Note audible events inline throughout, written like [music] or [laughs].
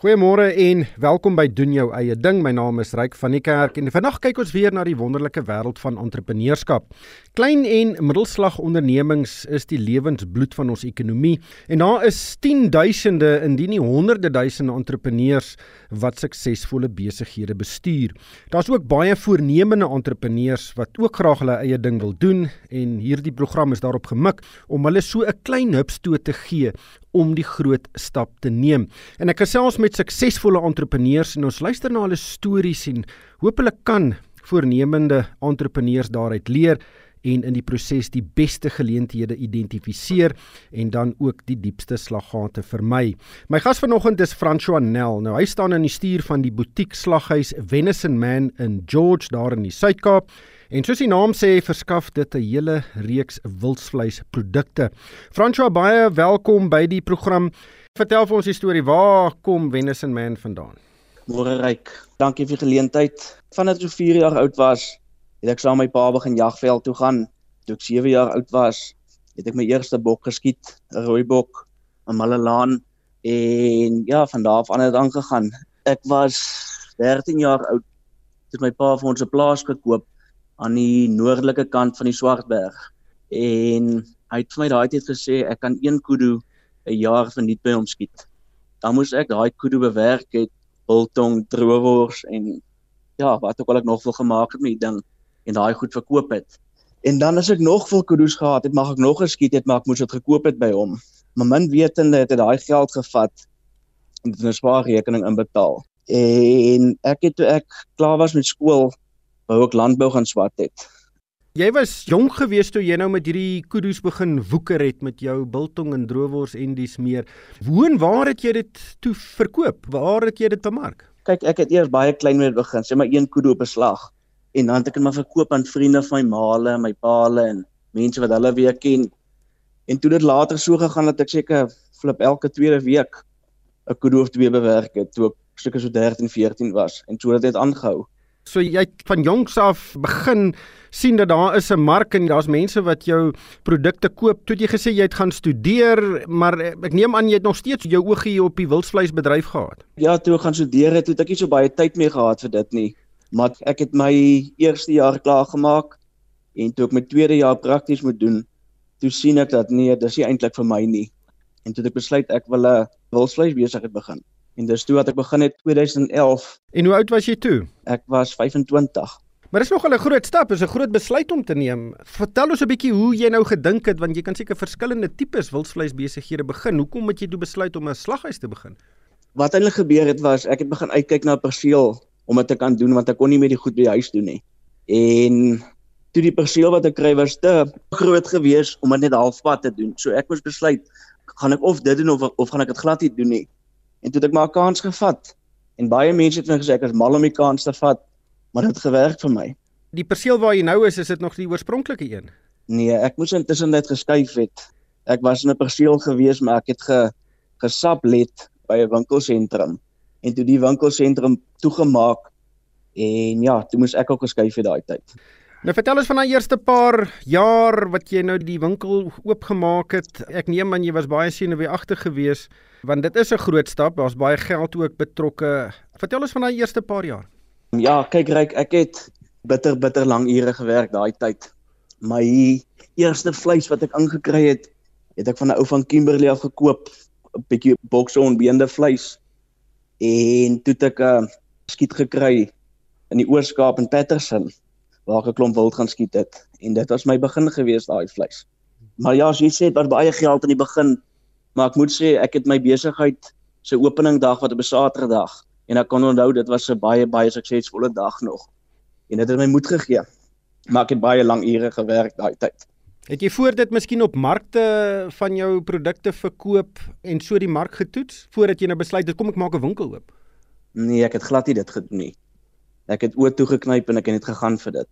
Goeiemôre en welkom by doen jou eie ding. My naam is Ryk van die Kerk en vandag kyk ons weer na die wonderlike wêreld van entrepreneurskap. Klein en middelslag ondernemings is die lewensbloed van ons ekonomie en daar is 10duisende indien nie honderde duisende entrepreneurs wat suksesvolle besighede bestuur. Daar's ook baie voornemende entrepreneurs wat ook graag hulle eie ding wil doen en hierdie program is daarop gemik om hulle so 'n klein hupstoot te gee om die groot stap te neem. En ek gesels met suksesvolle entrepreneurs en ons luister na hulle stories en hoop hulle kan voornemende entrepreneurs daaruit leer en in die proses die beste geleenthede identifiseer en dan ook die diepste slaggate vermy. My gas vanoggend is François Nel. Nou hy staan in die stuur van die butiek slaghuis Venison Man in George daar in die Suid-Kaap. En soos die naam sê, verskaf dit 'n hele reeks wildsvleisprodukte. François, baie welkom by die program. Vertel vir ons die storie. Waar kom Venison Man vandaan? Môre ryk. Dankie vir die geleentheid. Vandat ek so 4 jaar oud was, het ek saam met my pa begin jagveld toe gaan. Toe ek 7 jaar oud was, het ek my eerste bok geskiet, 'n rooi bok, 'n Malalaan en ja, van daar af aan het aangegaan. Ek was 13 jaar oud toe my pa vir ons 'n plaas gekoop aan die noordelike kant van die Swartberg. En hy het vir my daai tyd gesê ek kan een kudu 'n jaar verniet by hom skiet. Dan moes ek daai kudu bewerk het, biltong, droewors en ja, wat ook al ek nog wil gemaak het met die ding en daai goed verkoop het. En dan as ek nog veel kudus gehad het, mag ek nog geskiet het, maar ek moes dit gekoop het by hom. Maar min wetende het hy daai geld gevat en dit 'n spaarrekening inbetaal. En ek het toe ek klaar was met skool, wou ek landbou gaan swat het. Jy was jonk geweest toe jy nou met hierdie kudu's begin woeker het met jou biltong en droewors en dis meer. Woon waar het jy dit toe verkoop? Waar het jy dit bemark? Kyk, ek het eers baie klein mee begin, sê maar een kudu op 'n slag. En dan het ek dit maar verkoop aan vriende van my maale, my paale en mense wat hulle weer ken. En toe dit later so gegaan dat ek seker flip elke tweede week 'n kudu of twee bewerk het toe ek seker so 13, 14 was en so het dit aangehou. So jy het van jongs af begin sien dat daar is 'n mark en daar's mense wat jou produkte koop. Toe jy gesê jy het gaan studeer, maar ek neem aan jy het nog steeds jou oogie op die wildsvleisbedryf gehad. Ja, toe ek gaan studeer het, het ek nie so baie tyd meer gehad vir dit nie. Maar ek het my eerste jaar klaar gemaak en toe ek my tweede jaar prakties moet doen, toe sien ek dat nee, dis nie eintlik vir my nie. En toe het ek besluit ek wil 'n wildsvleis besigheid begin. En dis toe wat ek begin het 2011. En hoe oud was jy toe? Ek was 25. Maar dis nog 'n groot stap, is 'n groot besluit om te neem. Vertel ons 'n bietjie hoe jy nou gedink het want jy kan seker verskillende tipes wildsvleisbesighede begin. Hoekom het jy toe besluit om 'n slaghuis te begin? Wat eintlik gebeur het was ek het begin uitkyk na 'n perseel om dit te kan doen want ek kon nie meer die goed by die huis doen nie. En toe die perseel wat ek kry was te groot geweest om dit net halfpad te doen. So ek moes besluit, gaan ek of dit doen of of gaan ek dit glad nie doen nie. En toe het ek maar 'n kans gevat. En baie mense het my gesê ek is mal om die kans te vat, maar dit het gewerk vir my. Die perseel waar jy nou is, is dit nog die oorspronklike een? Nee, ek moes intussen net geskuif het. Ek was in 'n perseel gewees, maar ek het ge gesap let by 'n winkelsentrum. En toe die winkelsentrum toegemaak en ja, toe moes ek ook geskuif het daai tyd. Nou vertel ons van daai eerste paar jaar wat jy nou die winkel oopgemaak het. Ek neem aan jy was baie senuweeagtig geweest want dit is 'n groot stap. Daar's baie geld ook betrokke. Vertel ons van daai eerste paar jaar. Ja, kyk ryk, ek het bitter bitter lang ure gewerk daai tyd. My eerste vleis wat ek ingekry het, het ek van 'n ou van Kimberley af gekoop, 'n bietjie bokse onbeende vleis. En toe het ek 'n uh, skiet gekry in die Oorskaap in Patterson waar ek 'n klomp wild gaan skiet het en dit was my begin gewees daai vleis. Maar ja, as jy sê dit was baie geld in die begin, maar ek moet sê ek het my besigheid se openingdag wat op 'n Saterdag en ek kan onthou dit was 'n baie baie suksesvolle dag nog. En dit het my moed gegee. Maar ek het baie lang ure gewerk daai tyd. Het jy voor dit miskien op markte van jou produkte verkoop en so die mark getoets voordat jy nou besluit het kom ek maak 'n winkel oop? Nee, ek het glad nie dit gedoen nie ek het oë toe geknyp en ek het net gegaan vir dit.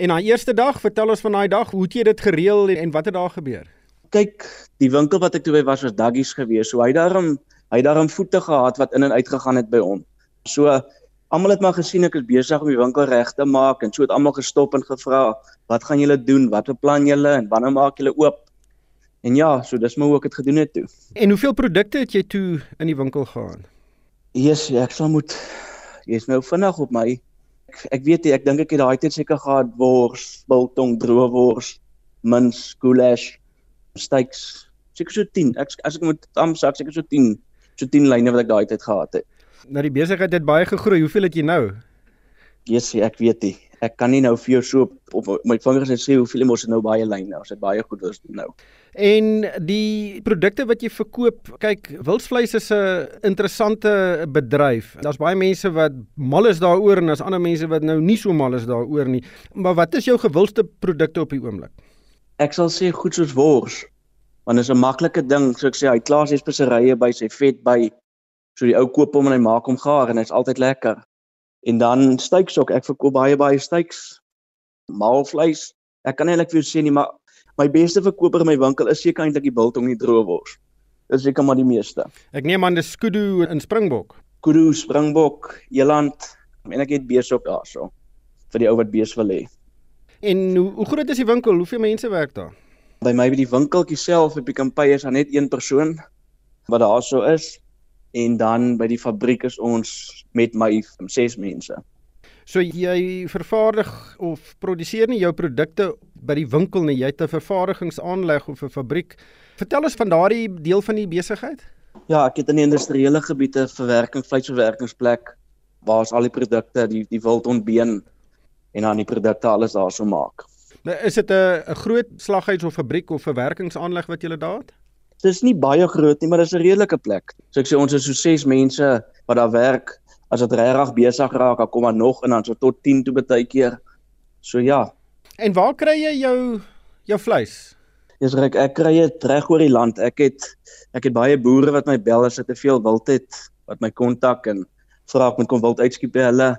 En daai eerste dag, vertel ons van daai dag, hoe het jy dit gereël en, en wat het daar gebeur? Kyk, die winkel wat ek toe by was was Duggies gewees. So hy daarom hy daarom voete gehad wat in en uit gegaan het by hom. So almal het maar gesien ek is besig om die winkel reg te maak en so het almal gestop en gevra, "Wat gaan julle doen? Wat beplan julle en wanneer maak julle oop?" En ja, so dis maar hoe ek dit gedoen het toe. En hoeveel produkte het jy toe in die winkel gehad? Yes, ek sal moet jy's nou vinnig op my. Ek, weet jy, ek dink ek het daai tyd seker gehad wors, biltong, droewors, mins, goulash, steaks. Seker so 10. Ek as ek moet amsak seker so 10, so 10 lyne wat ek daai tyd gehad het. Nou die besigheid het baie gegroei. Hoeveel het jy nou? Yes, ek weet nie ek kan nie nou vir jou so op, op my vingers net sê hoeveel mos nou baie lyn nou. Ons het baie goed was nou. En die produkte wat jy verkoop, kyk, wildsvleis is 'n interessante bedryf. Daar's baie mense wat mal is daaroor en daar's ander mense wat nou nie so mal is daaroor nie. Maar wat is jou gewildste produkte op die oomblik? Ek sal sê goed soos wors. Want dit is 'n maklike ding, so ek sê hy klaar sy speserye by sy vet by so die ou koop hom en hy maak hom gaar en hy's altyd lekker. En dan steaks ook. Ek verkoop baie baie steaks. Maalvleis. Ek kan eintlik vir jou sê nie, maar my beste verkoper in my winkel is seker eintlik die biltong en die droewors. Dis seker maar die meeste. Ek neem aan dis kudu en springbok. Kudu, springbok, eland en ek het bees ook daarso vir die ou wat bees wil hê. En hoe, hoe groot is die winkel? Hoeveel mense werk daar? By my by die winkeltjie self op die kampanje is daar net een persoon wat daarso is en dan by die fabriek is ons met my ses mense. So jy vervaardig of produseer nie jou produkte by die winkel nie, jy het 'n vervaardigingsaanleg of 'n fabriek. Vertel ons van daardie deel van die besigheid. Ja, ek het in die industriële gebiede verwerking vleisverwerkingsplek waar ons al die produkte, die die wild ontbeen en dan die produkte alles daarso maak. Nou is dit 'n 'n groot slaghuis of fabriek of verwerkingsaanleg wat jy daar het? Dis nie baie groot nie, maar dis 'n redelike plek. So ek sê ons is so 6 mense wat daar werk. As dit regtig besig raak, dan kom maar nog en dan so tot 10 toe baie keer. So ja. En waar kry jy jou jou vleis? Dis reg, ek kry dit reg oor die land. Ek het ek het baie boere wat my bel as dit te veel wild het, wat my kontak en vra ek moet kom wild uitskiep by hulle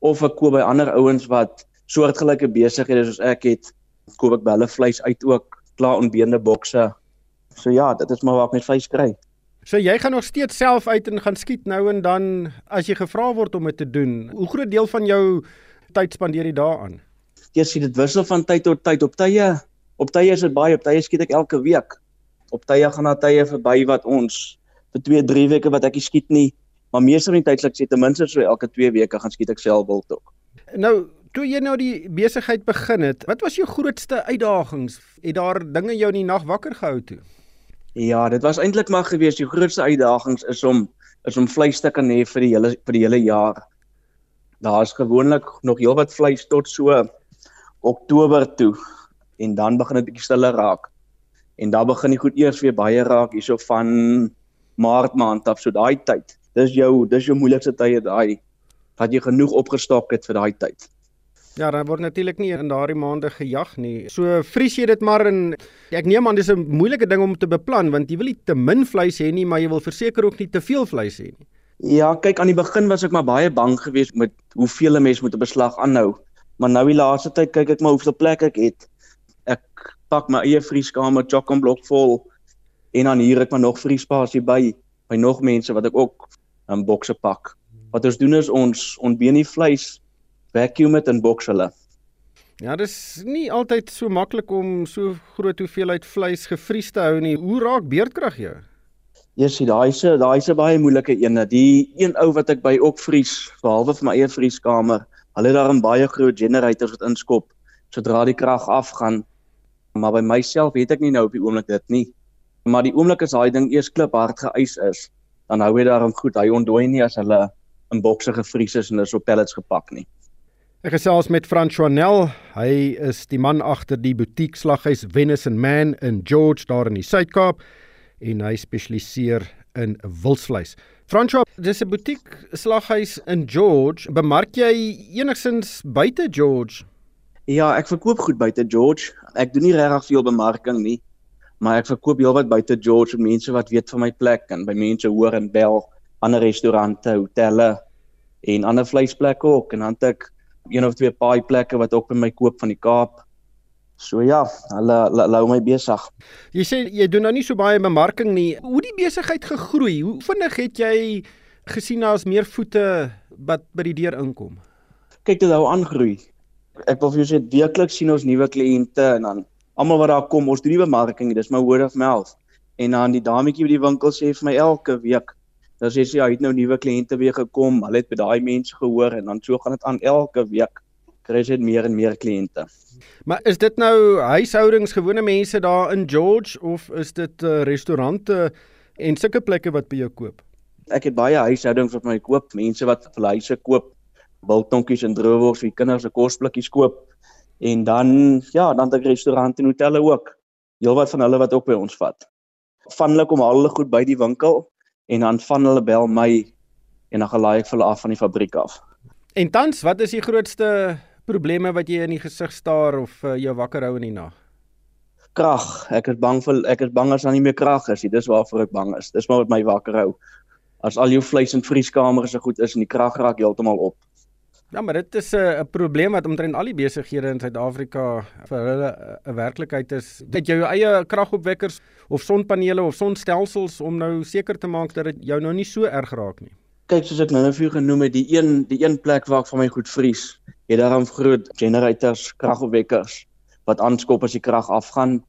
of ek koop by ander ouens wat soortgelyke besighede soos ek het, koop ek by hulle vleis uit ook, klaar onbeende bokse So ja, dit is maar wat ek met vleis kry. So jy gaan nog steeds self uit en gaan skiet nou en dan as jy gevra word om dit te doen. Hoe groot deel van jou tyd spandeer jy daaraan? Jy sien dit wissel van tyd tot tyd op tye. Op tye is dit baie, op tye skiet ek elke week. Op tye gaan daar tye verby wat ons vir 2, 3 weke wat ek skiet nie, maar meestal van die tyd sal ek sê ten minste so elke 2 weke gaan skiet ek self wild ook. Nou, toe jy nou die besigheid begin het, wat was jou grootste uitdagings? Het daar dinge jou in die nag wakker gehou toe? Ja, dit was eintlik maar gewees die grootste uitdagings is om is om vleis te kan hê vir die hele vir die hele jaar. Daar's gewoonlik nog heelwat vleis tot so Oktober toe en dan begin dit bietjie stiller raak. En dan begin die goed eers weer baie raak hierso van Maart maand af, so daai tyd. Dis jou dis jou moeilikste tye daai dat jy genoeg opgestok het vir daai tyd. Ja, dan word natuurlik nie in daardie maande gejag nie. So vries jy dit maar in ek neem aan dis 'n moeilike ding om te beplan want jy wil nie te min vleis hê nie, maar jy wil verseker ook nie te veel vleis hê nie. Ja, kyk aan die begin was ek maar baie bang geweest met hoeveel 'n mens moet 'n beslag aanhou. Maar nou die laaste tyd kyk ek maar hoeveel plek ek het. Ek pak my eie vrieskamer, chock en blok vol en dan hier ek maar nog vriespasie by by nog mense wat ek ook 'n bokse pak. Wat ons doen is ons ontbeen die vleis vacuum dit en boks hulle. Ja, dis nie altyd so maklik om so groot hoeveelheid vleis gevries te hou nie. Hoe raak beerdkrag jou? Ja, sien, daai se daai se baie moeilike ene. Die een ou wat ek by ook vries, behalwe vir my eie vrieskamer, hulle het daar 'n baie groot generators wat inskop sodra die krag afgaan. Maar by myself het ek nie nou op die oomblik dit nie. Maar die oomblik as daai ding eers klip hard geëis is, dan hou hy daarom goed. Hy ontdooi nie as hulle in bokse gevries is en is op pellets gepak nie. Ek gesels met François Nel. Hy is die man agter die butiek slaghuis Venison Man in George daar in die Suid-Kaap en hy spesialiseer in wildsvleis. François, dis 'n butiek slaghuis in George. Bemark jy enigsins buite George? Ja, ek verkoop goed buite George. Ek doen nie regtig veel bemarking nie, maar ek verkoop heelwat buite George vir mense wat weet van my plek en by mense hoor en bel, ander restaurante, hotelle en ander vleisplekke ook en dan het ek een of twee paai plekke wat ook by my koop van die Kaap. So ja, hulle hulle hou my besig. Jy sê jy doen nou nie so baie bemarking nie. Hoe die besigheid gegroei? Hoe vinnig het jy gesien daar's meer voete wat by die deur inkom? Kyk dit hou aangroei. Ek wil vir jou sê weekliks sien ons nuwe kliënte en dan almal wat daar kom, ons doen nie bemarking nie, dis my word of mouth. En dan die dametjie by die winkel sê vir my elke week Dan sê sy ja, het nou nuwe kliënte weer gekom, hulle het by daai mense gehoor en dan so gaan dit aan elke week kry jy meer en meer kliënte. Maar is dit nou huishoudings, gewone mense daar in George of is dit uh, restaurante en sulke plekke wat by jou koop? Ek het baie huishoudings wat my koop, mense wat vir huise koop, biltonkies en droewors vir kinders se kosblikkies koop en dan ja, dan het ek restaurante en hotelle ook. Heelwat van hulle wat ook by ons vat. Van hulle kom al hulle goed by die winkel en dan van hulle bel my en dan gelaai ek vir hulle af van die fabriek af. En tans, wat is die grootste probleme wat jy in die gesig staar of uh, jou wakker hou in die nag? Krag. Ek is bang vir ek is bang as daar nie meer krag is nie. Dis waarvoor ek bang is. Dis maar wat my wakker hou. As al jou vleis en vrieskamers so goed is en die krag raak heeltemal op. Ja, maar dit is 'n uh, probleem wat omtrent al die besighede in Suid-Afrika vir hulle 'n uh, werklikheid is. Het jy jou eie kragopwekkers of sonpanele of sonstelsels om nou seker te maak dat dit jou nou nie so erg raak nie? Kyk, soos ek nou net vir jou genoem het, die een die een plek waar ek van my goed vries, het daarom groot generators, kragopwekkers wat aanskop as die krag afgaan.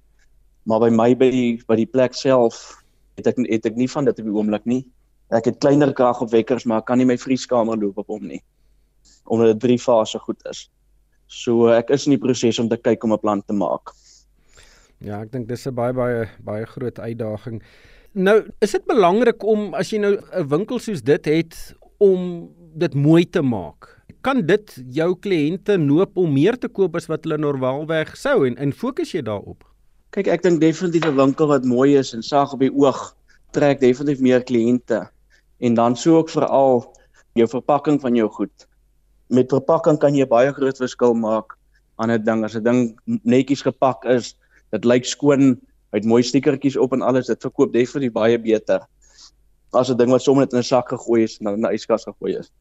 Maar by my by die by die plek self het ek het ek nie van dit op die oomblik nie. Ek het kleiner kragopwekkers, maar ek kan nie my vrieskamer loop op hom nie omdat dit drie fase goed is. So ek is in die proses om te kyk om 'n plan te maak. Ja, ek dink dis 'n baie baie baie groot uitdaging. Nou, is dit belangrik om as jy nou 'n winkel soos dit het om dit mooi te maak? Kan dit jou kliënte noop om meer te koop as wat hulle normaalweg sou en en fokus jy daarop? Kyk, ek dink definitief 'n winkel wat mooi is en saag op die oog trek definitief meer kliënte. En dan sou ook veral jou verpakking van jou goed. Met verpakking kan jy baie groot verskil maak aan 'n ding. As 'n ding netjies gepak is, dit lyk skoon, hy het mooi stikertjies op en alles, dit verkoop definitief baie beter as 'n ding wat sommer net in 'n sak gegooi is en in 'n yskas gegooi is.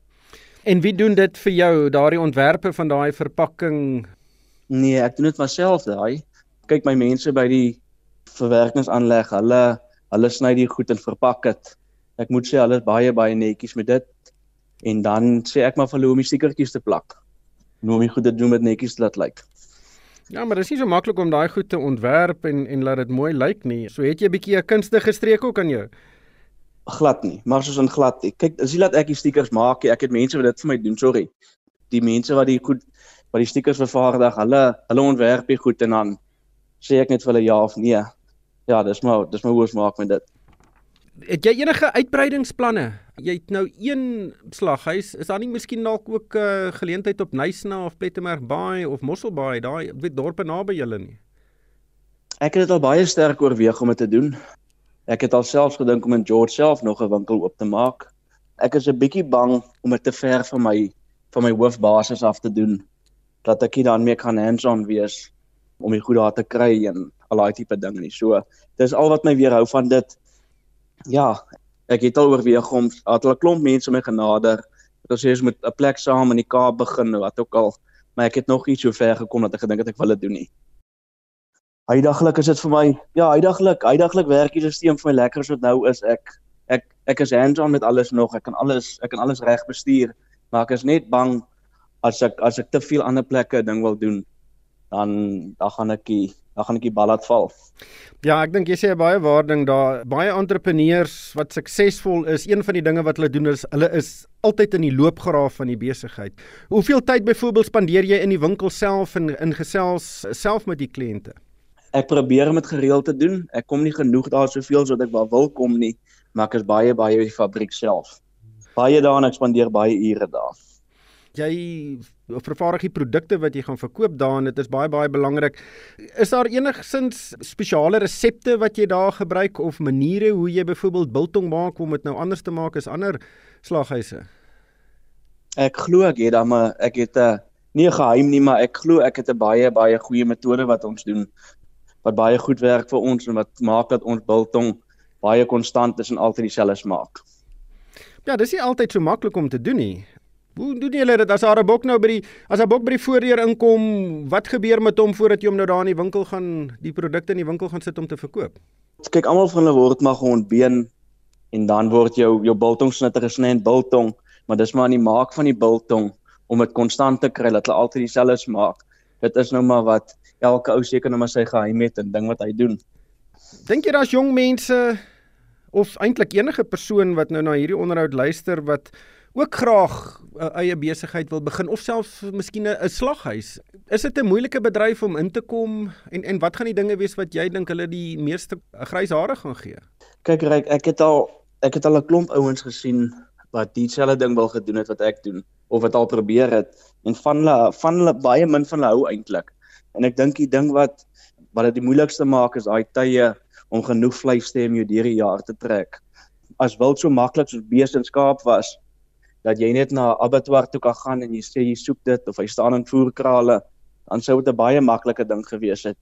En wie doen dit vir jou, daardie ontwerpe van daai verpakking? Nee, ek doen dit myself daai. Kyk my mense by die verwerkingsaanleg, hulle hulle sny die goed en verpak dit. Ek moet sê hulle is baie baie netjies met dit. En dan sê ek maar vir hulle om die stikertjies te plak. Nou om die goed te doen met netjies laat lyk. Ja, maar dit is nie so maklik om daai goed te ontwerp en en laat dit mooi lyk nie. So het jy 'n bietjie 'n kunstige streek ook aan jou glad nie, maar soos in glad nie. Kyk, as jy laat ek die stickers maak, ek het mense wat dit vir my doen, sorry. Die mense wat die goed wat die stickers vervaardig, hulle hulle ontwerp die goed en dan sê ek net vir hulle ja of nee. Ja, dis maar dis maar hoe ons maak met dit. Het jy enige uitbreidingsplanne? Jy het nou een slaghuis, is daar nie miskien dalk ook 'n uh, geleentheid op Nysna of Plettenberg Bay of Mosselbaai, daai weet dorpe naby julle nie? Ek het dit al baie sterk oorweeg om dit te doen. Ek het alself gedink om in George self nog 'n winkel oop te maak. Ek is 'n bietjie bang om dit te ver van my van my hoofbasis af te doen dat ek nie dan meer kan hands-on wees om die goed daar te kry en al daai tipe dinge nie. So, dis al wat my weerhou van dit. Ja, ek het al oorweeg om het 'n klomp mense my genader. Ons sê ons moet 'n plek saam in die Kaap begin, wat ook al, maar ek het nog nie so ver gekom dat ek gedink het ek wil dit doen nie. Heidaglik is dit vir my, ja, heidaglik, heidaglik werk die stelsel vir my lekker as dit nou is. Ek ek ek is hands-on met alles nog. Ek kan alles ek kan alles reg bestuur, maar ek is net bang as ek as ek te veel ander plekke ding wil doen, dan dan gaan ek die dan gaan ek die bal laat val. Ja, ek dink jy sê baie waarding daar. Baie entrepreneurs wat suksesvol is, een van die dinge wat hulle doen is hulle is altyd in die loopgraaf van die besigheid. Hoeveel tyd byvoorbeeld spandeer jy in die winkel self en in gesels self met die kliënte? ek probeer om dit gereeld te doen. Ek kom nie genoeg daar soveel sodat ek waar wil kom nie, maar ek is baie baie by die fabriek self. Baie daar en ek spandeer baie ure daar. Jy vervaardig die produkte wat jy gaan verkoop daar en dit is baie baie belangrik. Is daar enigsins spesiale resepte wat jy daar gebruik of maniere hoe jy byvoorbeeld biltong maak om dit nou anders te maak as ander slaghuise? Ek glo ek het dan maar ek het 'n nie 'n geheim nie, maar ek glo ek het 'n baie baie goeie metode wat ons doen wat baie goed werk vir ons en wat maak dat ons biltong baie konstant is en altyd dieselfde smaak. Ja, dis nie altyd so maklik om te doen nie. Hoe doen julle dit as daar 'n bok nou by die as 'n bok by die voordeur inkom, wat gebeur met hom voordat jy hom nou daar in die winkel gaan die produkte in die winkel gaan sit om te verkoop? Kyk, almal van hulle word maar geontbeen en dan word jou jou biltong snitter gesny in biltong, maar dis maar aan die maak van die biltong om dit konstant te kry dat hulle altyd dieselfde smaak. Dit is nou maar wat elke ou seker nou maar sy geheim het en ding wat hy doen. Dink jy daar's jong mense of eintlik enige persoon wat nou na hierdie onderhoud luister wat ook graag 'n eie besigheid wil begin of selfs miskien 'n slaghuis. Is dit 'n moeilike bedryf om in te kom en en wat gaan die dinge wees wat jy dink hulle die meeste grys hare gaan gee? Kyk, Ryk, ek het al ek het al 'n klomp ouens gesien wat dieselfde ding wil gedoen het wat ek doen of wat al probeer het en van hulle van hulle baie min van hulle hou eintlik. En ek dink die ding wat wat dit die moeilikste maak is daai tye om genoeg vleis te hê om jou deur die jaar te trek. As wild so maklik soos beeste en skaap was, dat jy net na abattoir toe kan gaan en jy sê jy soek dit of hy staan in voerkrale, dan sou dit 'n baie maklike ding gewees het.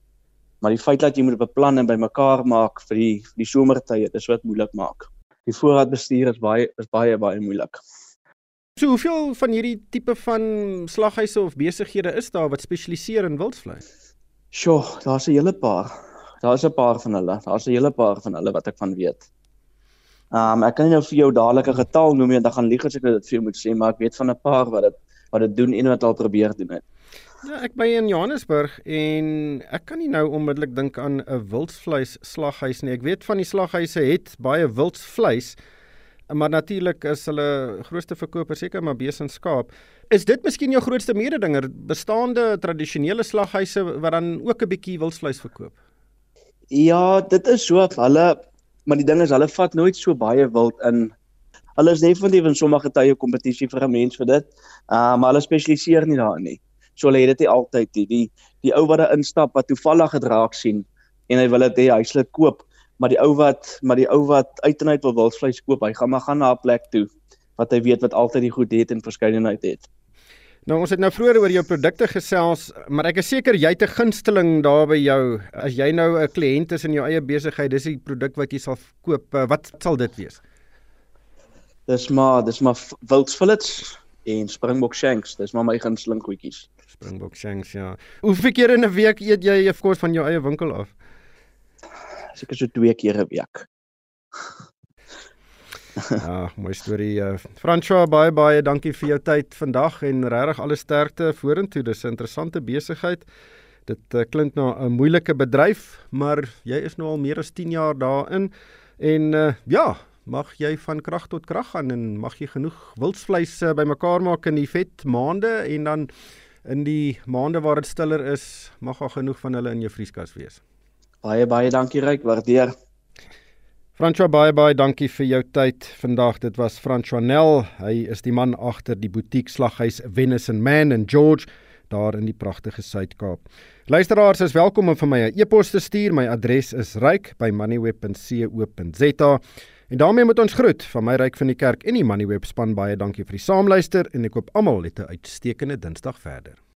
Maar die feit dat jy moet beplan en bymekaar maak vir die vir die somertye, dis wat moeilik maak. Die voorraadbestuur is baie is baie baie moeilik. So hoeveel van hierdie tipe van slaghuise of besighede is daar wat spesialiseer in wildvleis? Sjoe, daar's 'n hele paar. Daar's 'n paar van hulle. Daar's 'n hele paar van hulle wat ek van weet. Ehm um, ek kan nie nou vir jou dadelik 'n getal noem nie, dan gaan lieg as ek dit vir jou moet sê, maar ek weet van 'n paar wat dit wat dit doen en wat al probeer doen het. Ja, ek by in Johannesburg en ek kan nie nou onmiddellik dink aan 'n wildvleis slaghuis nie. Ek weet van die slaghuise het baie wildvleis, maar natuurlik is hulle grootste verkoper seker maar bees en skaap. Is dit miskien jou grootste mededinger, bestaande tradisionele slaghuise wat dan ook 'n bietjie wildvleis verkoop? Ja, dit is so. Hulle maar die ding is hulle vat nooit so baie wild in. Hulle is definitief in sommige tye kompetisie vir 'n mens vir dit. Uh maar hulle spesialiseer nie daarin nie. So hulle het dit nie altyd nie. Die die ou wat daar instap wat toevallig gedraak sien en hy wil dit hê hy sal dit koop, maar die ou wat maar die ou wat uit en uit wil wildvleis koop, hy gaan maar gaan na 'n plek toe wat hy weet wat altyd die goed het en verskeidenheid het. Nou ons het nou vroeër oor jou produkte gesels, maar ek is seker jy het 'n gunsteling daar by jou. As jy nou 'n kliënt is in jou eie besigheid, dis die produk wat jy sal koop. Eh, wat sal dit wees? Dis maar, dis maar Wilds Fillets en Springbok Shanks. Dis maar my gunsteling koetjies. Springbok Shanks, ja. Hoeveel keer in 'n week eet jy 'n kos van jou eie winkel af? Seker so 2 keer 'n week. [laughs] Ja, [laughs] mooi storie. Uh, François, baie baie dankie vir jou tyd vandag en regtig alle sterkte vorentoe. Dis 'n interessante besigheid. Dit uh, klink na 'n moeilike bedryf, maar jy is nou al meer as 10 jaar daarin en uh, ja, mag jy van krag tot krag gaan en mag jy genoeg wildsvleis uh, bymekaar maak in die vet maande en dan in die maande waar dit stiller is, mag daar genoeg van hulle in jou vrieskas wees. Baie baie dankie Ryk, waardeer. François baie baie dankie vir jou tyd vandag. Dit was François Nel. Hy is die man agter die butiek slaghuis Venison Man in George daar in die pragtige Suid-Kaap. Luisteraars is welkom om vir my 'n e-pos te stuur. My adres is ryk@moneyweb.co.za. En daarmee moet ons groet van my ryk van die kerk en die Moneyweb span baie dankie vir die saamluister en ek hoop almal het 'n uitstekende Dinsdag verder.